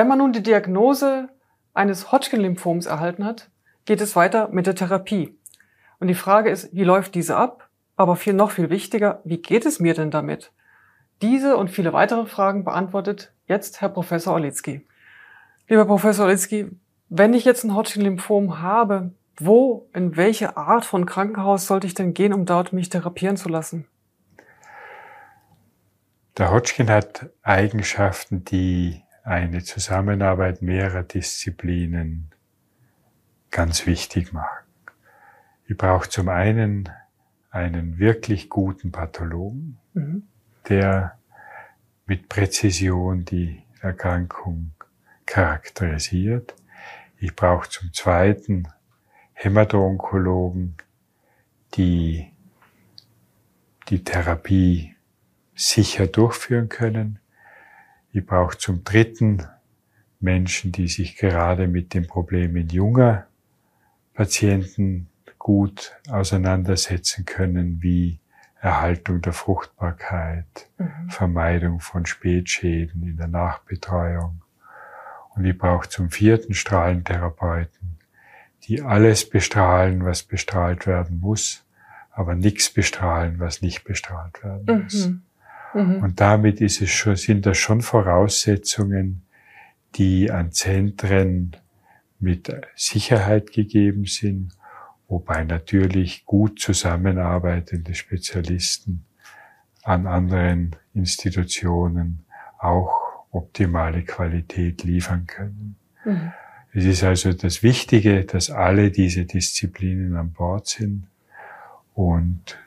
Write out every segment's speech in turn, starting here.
Wenn man nun die Diagnose eines Hodgkin-Lymphoms erhalten hat, geht es weiter mit der Therapie. Und die Frage ist, wie läuft diese ab? Aber viel noch viel wichtiger, wie geht es mir denn damit? Diese und viele weitere Fragen beantwortet jetzt Herr Professor Olitzky. Lieber Professor Olitzky, wenn ich jetzt ein Hodgkin-Lymphom habe, wo, in welche Art von Krankenhaus sollte ich denn gehen, um dort mich therapieren zu lassen? Der Hodgkin hat Eigenschaften, die eine Zusammenarbeit mehrerer Disziplinen ganz wichtig machen. Ich brauche zum einen einen wirklich guten Pathologen, mhm. der mit Präzision die Erkrankung charakterisiert. Ich brauche zum Zweiten Hämato-Onkologen, die die Therapie sicher durchführen können. Ich brauche zum Dritten Menschen, die sich gerade mit den Problemen junger Patienten gut auseinandersetzen können, wie Erhaltung der Fruchtbarkeit, mhm. Vermeidung von Spätschäden in der Nachbetreuung. Und ich brauche zum vierten Strahlentherapeuten, die alles bestrahlen, was bestrahlt werden muss, aber nichts bestrahlen, was nicht bestrahlt werden muss. Mhm. Mhm. Und damit ist es schon, sind das schon Voraussetzungen, die an Zentren mit Sicherheit gegeben sind wobei natürlich gut zusammenarbeitende Spezialisten an anderen Institutionen auch optimale Qualität liefern können. Mhm. Es ist also das Wichtige, dass alle diese Disziplinen an Bord sind und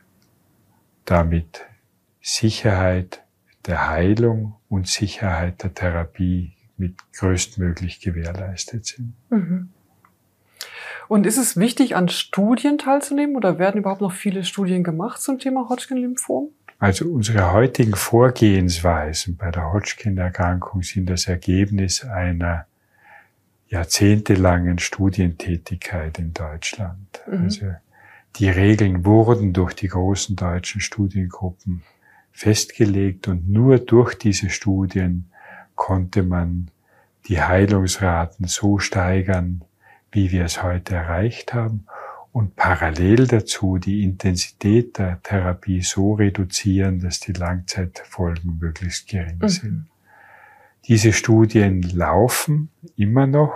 damit Sicherheit der Heilung und Sicherheit der Therapie mit größtmöglich gewährleistet sind. Mhm. Und ist es wichtig, an Studien teilzunehmen oder werden überhaupt noch viele Studien gemacht zum Thema Hodgkin-Lymphom? Also unsere heutigen Vorgehensweisen bei der Hodgkin-Erkrankung sind das Ergebnis einer jahrzehntelangen Studientätigkeit in Deutschland. Mhm. Also die Regeln wurden durch die großen deutschen Studiengruppen festgelegt und nur durch diese Studien konnte man die Heilungsraten so steigern, wie wir es heute erreicht haben und parallel dazu die Intensität der Therapie so reduzieren, dass die Langzeitfolgen möglichst gering mhm. sind. Diese Studien laufen immer noch,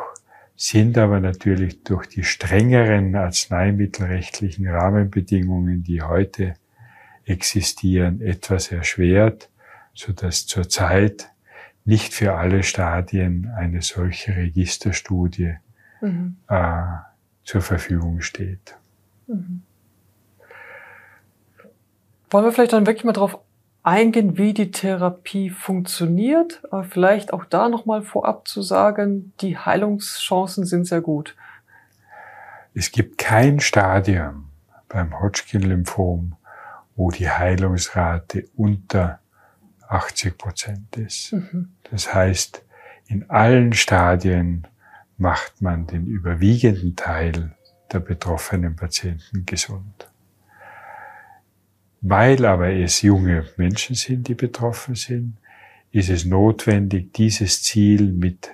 sind aber natürlich durch die strengeren arzneimittelrechtlichen Rahmenbedingungen, die heute existieren, etwas erschwert, so dass zurzeit nicht für alle Stadien eine solche Registerstudie mhm. äh, zur Verfügung steht. Mhm. Wollen wir vielleicht dann wirklich mal darauf eingehen, wie die Therapie funktioniert? Aber vielleicht auch da nochmal vorab zu sagen, die Heilungschancen sind sehr gut. Es gibt kein Stadium beim Hodgkin-Lymphom, wo die Heilungsrate unter 80 Prozent ist. Mhm. Das heißt, in allen Stadien macht man den überwiegenden Teil der betroffenen Patienten gesund. Weil aber es junge Menschen sind, die betroffen sind, ist es notwendig, dieses Ziel mit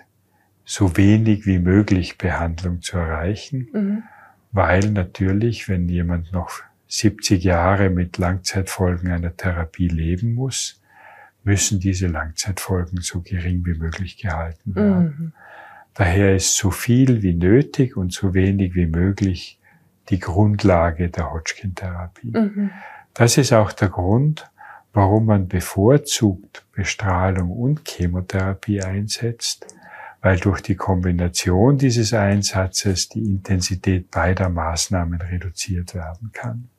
so wenig wie möglich Behandlung zu erreichen, mhm. weil natürlich, wenn jemand noch 70 Jahre mit Langzeitfolgen einer Therapie leben muss, müssen diese Langzeitfolgen so gering wie möglich gehalten werden. Mhm. Daher ist so viel wie nötig und so wenig wie möglich die Grundlage der Hodgkin-Therapie. Mhm. Das ist auch der Grund, warum man bevorzugt Bestrahlung und Chemotherapie einsetzt, weil durch die Kombination dieses Einsatzes die Intensität beider Maßnahmen reduziert werden kann.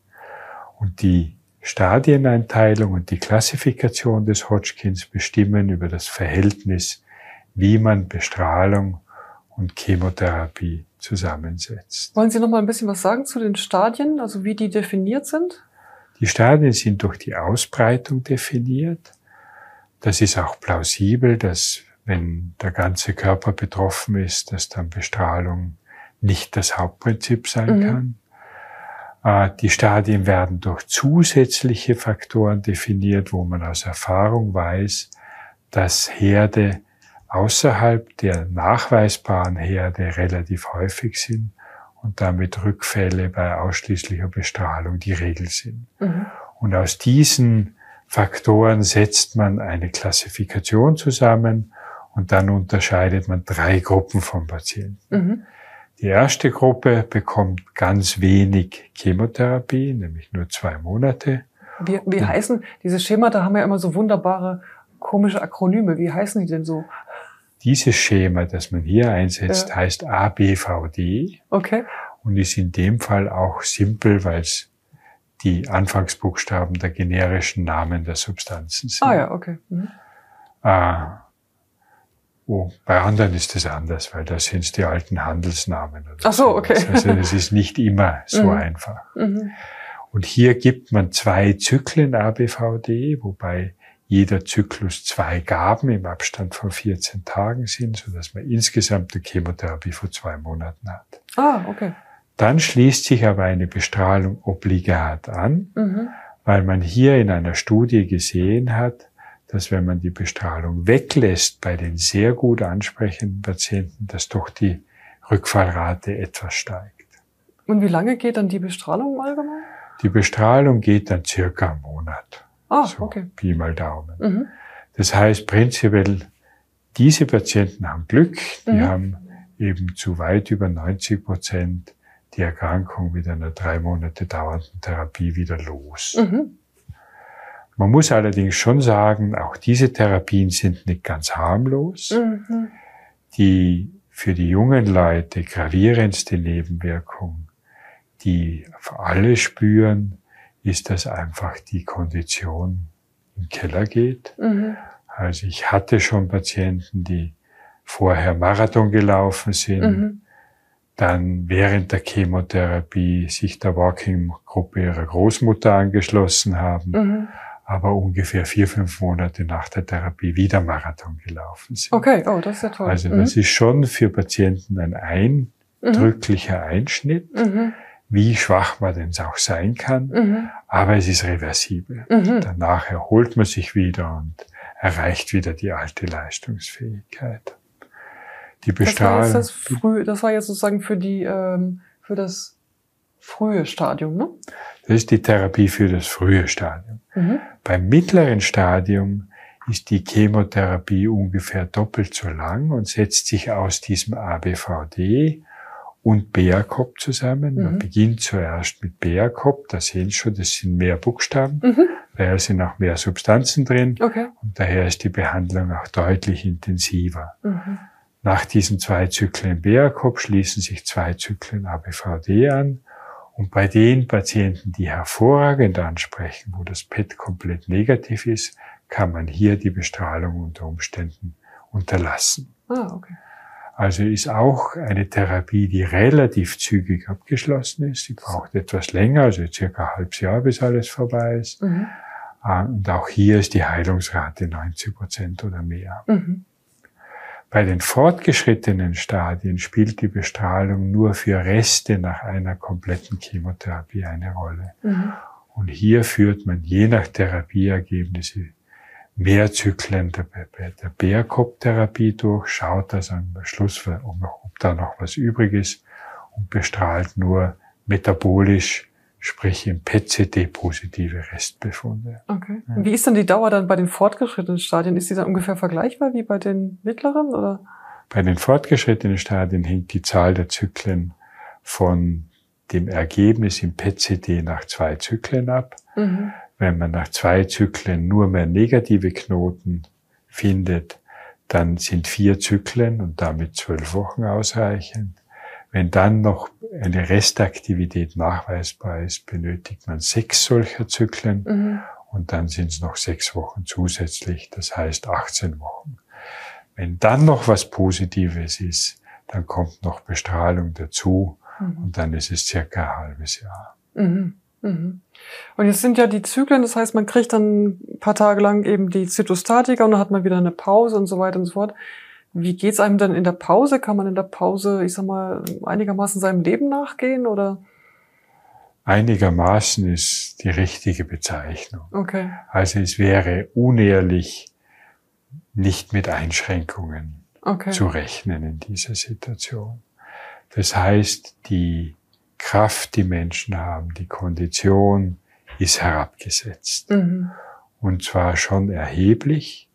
Und die Stadieneinteilung und die Klassifikation des Hodgkins bestimmen über das Verhältnis, wie man Bestrahlung und Chemotherapie zusammensetzt. Wollen Sie noch mal ein bisschen was sagen zu den Stadien, also wie die definiert sind? Die Stadien sind durch die Ausbreitung definiert. Das ist auch plausibel, dass wenn der ganze Körper betroffen ist, dass dann Bestrahlung nicht das Hauptprinzip sein mhm. kann. Äh, die Stadien werden durch zusätzliche Faktoren definiert, wo man aus Erfahrung weiß, dass Herde außerhalb der nachweisbaren Herde relativ häufig sind und damit Rückfälle bei ausschließlicher Bestrahlung die Regel sind. Mhm. Und aus diesen Faktoren setzt man eine Klassifikation zusammen und dann unterscheidet man drei Gruppen von Patienten. Mhm. Die erste Gruppe bekommt ganz wenig Chemotherapie, nämlich nur zwei Monate. Wie, wie heißen diese Schemata haben ja immer so wunderbare komische Akronyme. Wie heißen die denn so? Dieses Schema, das man hier einsetzt, ja. heißt ABVD. Okay. Und ist in dem Fall auch simpel, weil es die Anfangsbuchstaben der generischen Namen der Substanzen sind. Ah ja, okay. Mhm. Äh, oh, bei anderen ist es anders, weil da sind es die alten Handelsnamen. Ach so, okay. Also es ist nicht immer so mhm. einfach. Mhm. Und hier gibt man zwei Zyklen ABVD, wobei jeder Zyklus zwei Gaben im Abstand von 14 Tagen sind, so dass man insgesamt eine Chemotherapie vor zwei Monaten hat. Ah, okay. Dann schließt sich aber eine Bestrahlung obligat an, mhm. weil man hier in einer Studie gesehen hat, dass wenn man die Bestrahlung weglässt bei den sehr gut ansprechenden Patienten, dass doch die Rückfallrate etwas steigt. Und wie lange geht dann die Bestrahlung allgemein? Die Bestrahlung geht dann circa einen Monat. Ah, so, okay. Pi mal Daumen. Mhm. Das heißt prinzipiell, diese Patienten haben Glück, die mhm. haben eben zu weit über 90 Prozent die Erkrankung mit einer drei Monate dauernden Therapie wieder los. Mhm. Man muss allerdings schon sagen, auch diese Therapien sind nicht ganz harmlos. Mhm. Die für die jungen Leute gravierendste Nebenwirkung, die alle spüren, ist, dass einfach die Kondition im Keller geht. Mhm. Also ich hatte schon Patienten, die vorher Marathon gelaufen sind, mhm. dann während der Chemotherapie sich der Walking-Gruppe ihrer Großmutter angeschlossen haben, mhm. Aber ungefähr vier, fünf Monate nach der Therapie wieder Marathon gelaufen sind. Okay, oh, das ist ja toll. Also das mhm. ist schon für Patienten ein eindrücklicher mhm. Einschnitt. Mhm wie schwach man denn auch sein kann, mhm. aber es ist reversibel. Mhm. Danach erholt man sich wieder und erreicht wieder die alte Leistungsfähigkeit. Die Bestrahlung. Das, das, früh, das war jetzt sozusagen für die ähm, für das frühe Stadium, ne? Das ist die Therapie für das frühe Stadium. Mhm. Beim mittleren Stadium ist die Chemotherapie ungefähr doppelt so lang und setzt sich aus diesem ABVD und BRCOP zusammen. Mhm. Man beginnt zuerst mit BRCOP, da sehen Sie schon, das sind mehr Buchstaben, mhm. daher sind auch mehr Substanzen drin okay. und daher ist die Behandlung auch deutlich intensiver. Mhm. Nach diesen zwei Zyklen BRCOP schließen sich zwei Zyklen ABVD an und bei den Patienten, die hervorragend ansprechen, wo das PET komplett negativ ist, kann man hier die Bestrahlung unter Umständen unterlassen. Ah, okay. Also ist auch eine Therapie, die relativ zügig abgeschlossen ist. Sie braucht etwas länger, also circa ein halbes Jahr, bis alles vorbei ist. Mhm. Ah, und auch hier ist die Heilungsrate 90 Prozent oder mehr. Mhm. Bei den fortgeschrittenen Stadien spielt die Bestrahlung nur für Reste nach einer kompletten Chemotherapie eine Rolle. Mhm. Und hier führt man je nach Therapieergebnisse mehr Zyklen der, der Bärkopftherapie durch, schaut das am Schluss, ob da noch was übrig ist und bestrahlt nur metabolisch, sprich im PCT positive Restbefunde. Okay. Ja. Wie ist dann die Dauer dann bei den fortgeschrittenen Stadien? Ist die dann ungefähr vergleichbar wie bei den mittleren oder? Bei den fortgeschrittenen Stadien hängt die Zahl der Zyklen von dem Ergebnis im PCT nach zwei Zyklen ab. Mhm. Wenn man nach zwei Zyklen nur mehr negative Knoten findet, dann sind vier Zyklen und damit zwölf Wochen ausreichend. Wenn dann noch eine Restaktivität nachweisbar ist, benötigt man sechs solcher Zyklen mhm. und dann sind es noch sechs Wochen zusätzlich, das heißt 18 Wochen. Wenn dann noch was Positives ist, dann kommt noch Bestrahlung dazu mhm. und dann ist es circa ein halbes Jahr. Mhm. Mhm. Und jetzt sind ja die Zyklen, das heißt, man kriegt dann ein paar Tage lang eben die Zytostatika und dann hat man wieder eine Pause und so weiter und so fort. Wie geht's einem dann in der Pause? Kann man in der Pause, ich sag mal, einigermaßen seinem Leben nachgehen oder? Einigermaßen ist die richtige Bezeichnung. Okay. Also es wäre unehrlich, nicht mit Einschränkungen okay. zu rechnen in dieser Situation. Das heißt, die Kraft, die Menschen haben, die Kondition ist herabgesetzt. Mhm. Und zwar schon erheblich.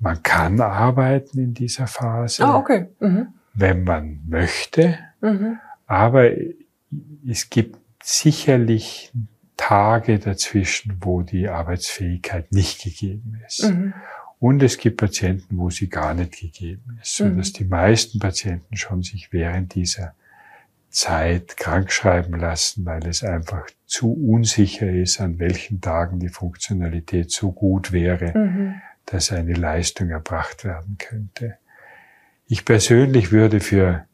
Man kann arbeiten in dieser Phase, Ah, okay. Mhm. wenn man möchte. Mhm. Aber es gibt sicherlich Tage dazwischen, wo die Arbeitsfähigkeit nicht gegeben ist. Mhm. Und es gibt Patienten, wo sie gar nicht gegeben ist, sodass Mhm. die meisten Patienten schon sich während dieser Zeit krank schreiben lassen, weil es einfach zu unsicher ist, an welchen Tagen die Funktionalität so gut wäre, Mhm. Dass eine Leistung erbracht werden könnte. Ich persönlich würde für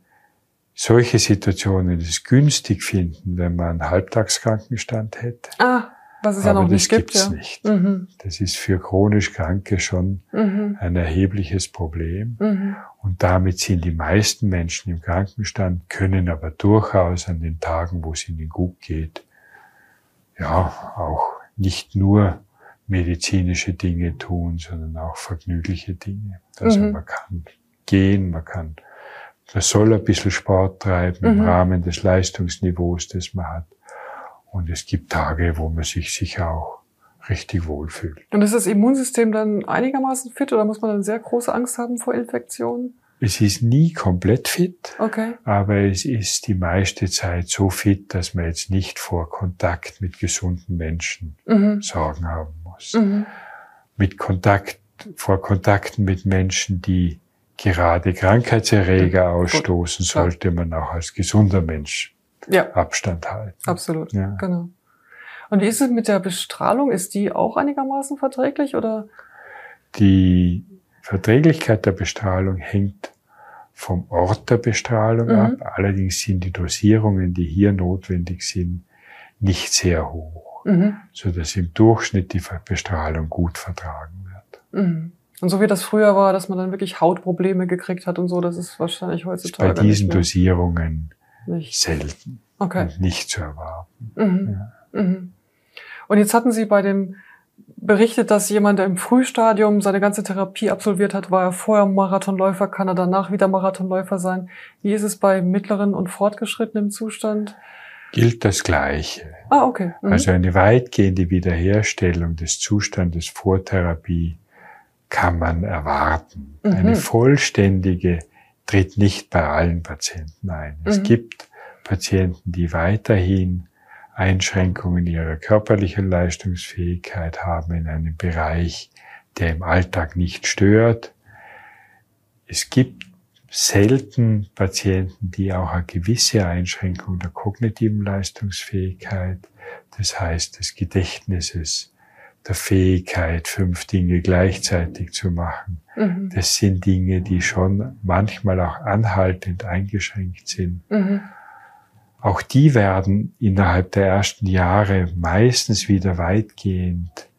solche Situationen es günstig finden, wenn man einen Halbtagskrankenstand hätte. Ah, was es ja noch das nicht gibt. gibt's Ja. nicht. Mhm. Das ist für chronisch Kranke schon Mhm. ein erhebliches Problem. Mhm. Und damit sind die meisten Menschen im Krankenstand, können aber durchaus an den Tagen, wo es ihnen gut geht, ja, auch nicht nur medizinische Dinge tun, sondern auch vergnügliche Dinge. Also Mhm. man kann gehen, man kann, man soll ein bisschen Sport treiben im Mhm. Rahmen des Leistungsniveaus, das man hat. Und es gibt Tage, wo man sich sicher auch richtig wohlfühlt. Und ist das Immunsystem dann einigermaßen fit oder muss man dann sehr große Angst haben vor Infektionen? Es ist nie komplett fit, Okay. aber es ist die meiste Zeit so fit, dass man jetzt nicht vor Kontakt mit gesunden Menschen Mhm. Sorgen haben muss. Mhm. Mit Kontakt, vor Kontakten mit Menschen, die gerade Krankheitserreger ausstoßen, klar. sollte man auch als gesunder Mensch Ja, Abstand halten. absolut. Ja. Genau. Und wie ist es mit der Bestrahlung? Ist die auch einigermaßen verträglich oder? Die Verträglichkeit der Bestrahlung hängt vom Ort der Bestrahlung Mhm. ab. Allerdings sind die Dosierungen, die hier notwendig sind, nicht sehr hoch, Mhm. so dass im Durchschnitt die Bestrahlung gut vertragen wird. Mhm. Und so wie das früher war, dass man dann wirklich Hautprobleme gekriegt hat und so, das ist wahrscheinlich heutzutage bei diesen. Dosierungen nicht. selten Okay. und nicht zu erwarten. Mhm. Mhm. Und jetzt hatten Sie bei dem berichtet, dass jemand, der im Frühstadium seine ganze Therapie absolviert hat, war er vorher Marathonläufer, kann er danach wieder Marathonläufer sein. Wie ist es bei mittleren und fortgeschrittenem Zustand? Gilt das Gleiche. Ah, okay. Mhm. Also eine weitgehende Wiederherstellung des Zustandes vor Therapie kann man erwarten. Mhm. Eine vollständige tritt nicht bei allen Patienten ein. Es Mhm. gibt Patienten, die weiterhin Einschränkungen ihrer körperlichen Leistungsfähigkeit haben in einem Bereich, der im Alltag nicht stört. Es gibt selten Patienten, die auch eine gewisse Einschränkung der kognitiven Leistungsfähigkeit, das heißt des Gedächtnisses, der Fähigkeit, fünf Dinge gleichzeitig zu machen. mhm. Das sind Dinge, die schon manchmal auch anhaltend eingeschränkt sind. Mhm. Auch die werden innerhalb der ersten Jahre meistens wieder weitgehend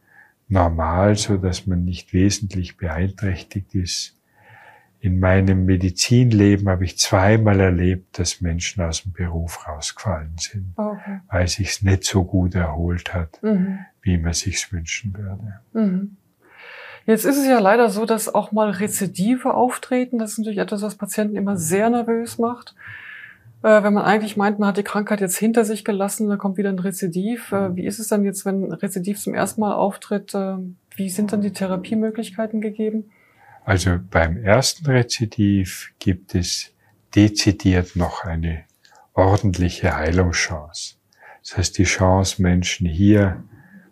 normal, so dass man nicht wesentlich beeinträchtigt ist. In meinem Medizinleben habe ich zweimal erlebt, dass Menschen aus dem Beruf rausgefallen sind, okay. weil sich's nicht so gut erholt hat, Mhm. wie man sich's wünschen würde. Mhm. Jetzt ist es ja leider so, dass auch mal Rezidive auftreten. Das ist natürlich etwas, was Patienten immer sehr nervös macht. Äh, wenn man eigentlich meint, man hat die Krankheit jetzt hinter sich gelassen, dann kommt wieder ein Rezidiv. Äh, wie ist es dann jetzt, wenn ein Rezidiv zum ersten Mal auftritt? Äh, wie sind dann die Therapiemöglichkeiten gegeben? Also beim ersten Rezidiv gibt es dezidiert noch eine ordentliche Heilungschance. Das heißt, die Chance, Menschen hier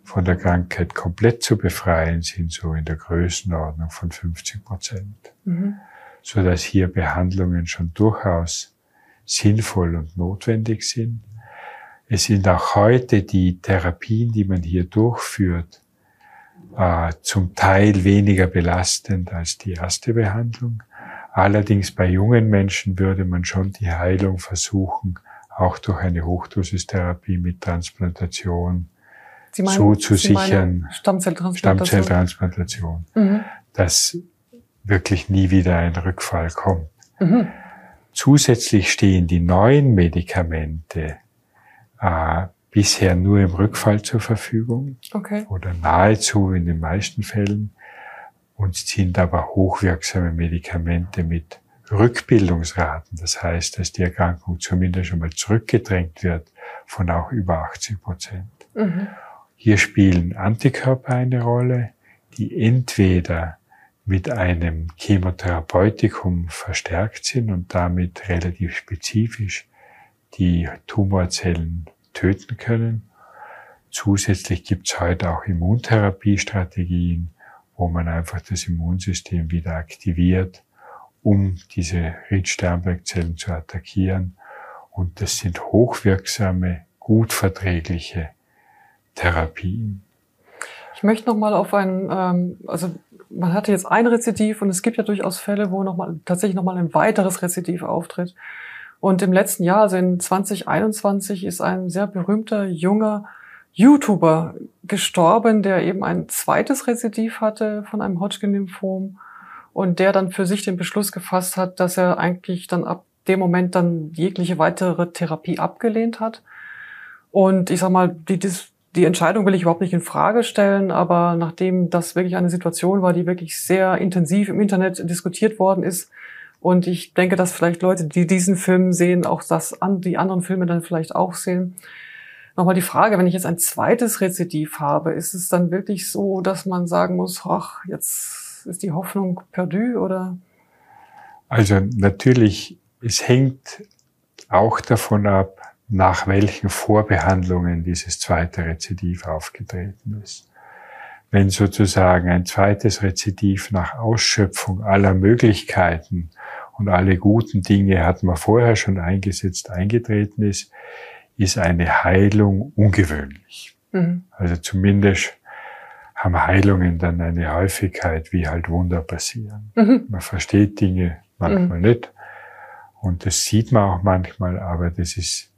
von der Krankheit komplett zu befreien, sind so in der Größenordnung von 50 Prozent, Mhm. so dass hier Behandlungen schon durchaus sinnvoll und notwendig sind. Es sind auch heute die Therapien, die man hier durchführt, äh, zum Teil weniger belastend als die erste Behandlung. Allerdings bei jungen Menschen würde man schon die Heilung versuchen, auch durch eine Hochdosistherapie mit Transplantation, Sie So zu Sie meinen sichern, Stammzelltransplantation. Stammzelltransplantation, Mhm. dass wirklich nie wieder ein Rückfall kommt. Mhm. Zusätzlich stehen die neuen Medikamente äh, bisher nur im Rückfall zur Verfügung Okay. oder nahezu in den meisten Fällen. und sind aber hochwirksame Medikamente mit Rückbildungsraten. Das heißt, dass die Erkrankung zumindest schon mal zurückgedrängt wird von auch über 80 Prozent. Mhm. Hier spielen Antikörper eine Rolle, die entweder mit einem Chemotherapeutikum verstärkt sind und damit relativ spezifisch die Tumorzellen töten können. Zusätzlich gibt es heute auch Immuntherapiestrategien, wo man einfach das Immunsystem wieder aktiviert, um diese Ried-Sternberg-Zellen zu attackieren. Und das sind hochwirksame, gut verträgliche Therapien. Ich möchte noch mal auf ein, ähm, also man hatte jetzt ein Rezidiv und es gibt ja durchaus Fälle, wo noch mal, tatsächlich noch mal ein weiteres Rezidiv auftritt. Und im letzten Jahr, also in 2021, ist ein sehr berühmter junger YouTuber gestorben, der eben ein zweites Rezidiv hatte von einem Hodgkin-Lymphom und der dann für sich den Beschluss gefasst hat, dass er eigentlich dann ab dem Moment dann jegliche weitere Therapie abgelehnt hat. Und ich sag mal, die, die Entscheidung will ich überhaupt nicht in Frage stellen, aber nachdem das wirklich eine Situation war, die wirklich sehr intensiv im Internet diskutiert worden ist, und ich denke, dass vielleicht Leute, die diesen Film sehen, auch das an, die anderen Filme dann vielleicht auch sehen. Nochmal die Frage, wenn ich jetzt ein zweites Rezidiv habe, ist es dann wirklich so, dass man sagen muss, ach, jetzt ist die Hoffnung perdu oder? Also natürlich, es hängt auch davon ab, nach welchen Vorbehandlungen dieses zweite Rezidiv aufgetreten ist. Wenn sozusagen ein zweites Rezidiv nach Ausschöpfung aller Möglichkeiten und alle guten Dinge hat man vorher schon eingesetzt, eingetreten ist, ist eine Heilung ungewöhnlich. Mhm. Also zumindest haben Heilungen dann eine Häufigkeit, wie halt Wunder passieren. Mhm. Man versteht Dinge manchmal mhm. nicht und das sieht man auch manchmal, aber das ist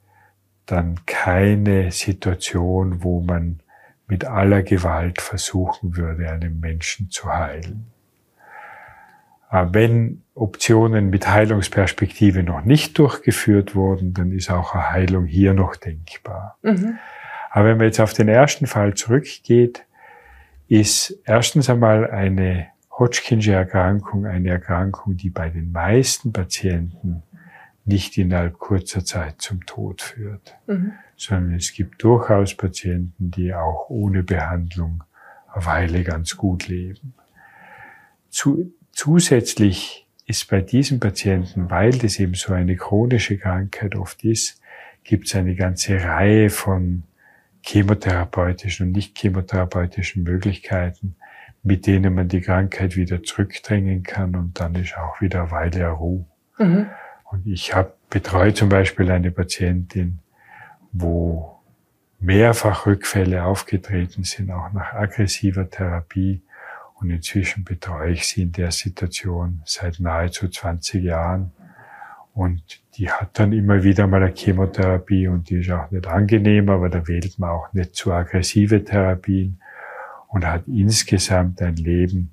dann keine Situation, wo man mit aller Gewalt versuchen würde, einen Menschen zu heilen. Wenn Optionen mit Heilungsperspektive noch nicht durchgeführt wurden, dann ist auch eine Heilung hier noch denkbar. Mhm. Aber wenn man jetzt auf den ersten Fall zurückgeht, ist erstens einmal eine Hodgkinsche Erkrankung eine Erkrankung, die bei den meisten Patienten nicht innerhalb kurzer Zeit zum Tod führt, mhm. sondern es gibt durchaus Patienten, die auch ohne Behandlung eine Weile ganz gut leben. Zu, zusätzlich ist bei diesen Patienten, weil das eben so eine chronische Krankheit oft ist, gibt es eine ganze Reihe von chemotherapeutischen und nicht chemotherapeutischen Möglichkeiten, mit denen man die Krankheit wieder zurückdrängen kann und dann ist auch wieder eine Weile Ruhe. Mhm. Und ich habe betreue zum Beispiel eine Patientin, wo mehrfach Rückfälle aufgetreten sind, auch nach aggressiver Therapie. Und inzwischen betreue ich sie in der Situation seit nahezu 20 Jahren. Und die hat dann immer wieder mal eine Chemotherapie und die ist auch nicht angenehm, aber da wählt man auch nicht zu aggressive Therapien und hat insgesamt ein Leben,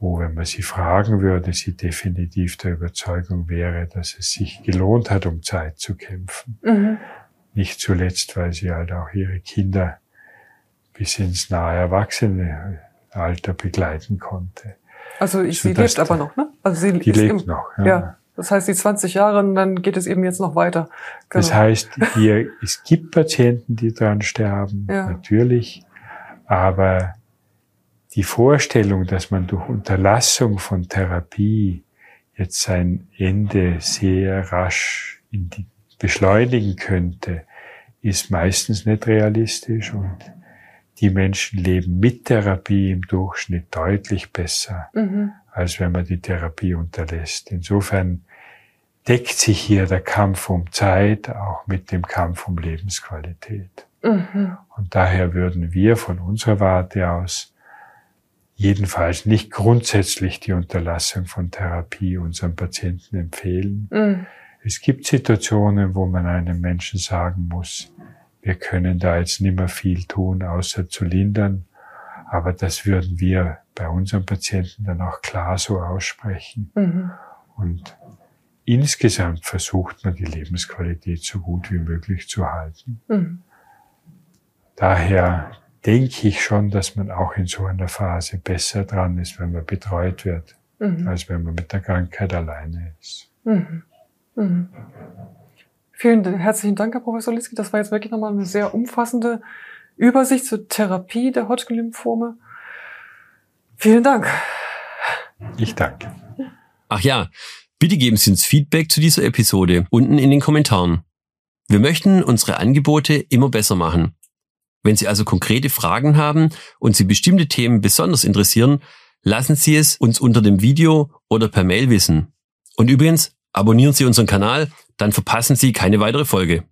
wo, wenn man sie fragen würde, sie definitiv der Überzeugung wäre, dass es sich gelohnt hat, um Zeit zu kämpfen. Mhm. Nicht zuletzt, weil sie halt auch ihre Kinder bis ins nahe Erwachsenealter begleiten konnte. Also ich, sie lebt aber noch, ne? Also sie die lebt im, noch, ja. ja. Das heißt, die 20 Jahre, dann geht es eben jetzt noch weiter. Genau. Das heißt, hier, es gibt Patienten, die dran sterben, ja. natürlich, aber die Vorstellung, dass man durch Unterlassung von Therapie jetzt sein Ende sehr rasch beschleunigen könnte, ist meistens nicht realistisch und die Menschen leben mit Therapie im Durchschnitt deutlich besser, mhm. als wenn man die Therapie unterlässt. Insofern deckt sich hier der Kampf um Zeit auch mit dem Kampf um Lebensqualität. Mhm. Und daher würden wir von unserer Warte aus jedenfalls nicht grundsätzlich die Unterlassung von Therapie unseren Patienten empfehlen. Mhm. Es gibt Situationen, wo man einem Menschen sagen muss, wir können da jetzt nicht mehr viel tun, außer zu lindern. Aber das würden wir bei unseren Patienten dann auch klar so aussprechen. Mhm. Und insgesamt versucht man die Lebensqualität so gut wie möglich zu halten. Mhm. Daher denke ich schon, dass man auch in so einer Phase besser dran ist, wenn man betreut wird, mhm. als wenn man mit der Krankheit alleine ist. Mhm. Vielen herzlichen Dank, Herr Professor Liski. Das war jetzt wirklich nochmal eine sehr umfassende Übersicht zur Therapie der Hodgkin-Lymphome. Vielen Dank. Ich danke. Ach ja, bitte geben Sie uns Feedback zu dieser Episode unten in den Kommentaren. Wir möchten unsere Angebote immer besser machen. Wenn Sie also konkrete Fragen haben und Sie bestimmte Themen besonders interessieren, lassen Sie es uns unter dem Video oder per Mail wissen. Und übrigens, abonnieren Sie unseren Kanal, dann verpassen Sie keine weitere Folge.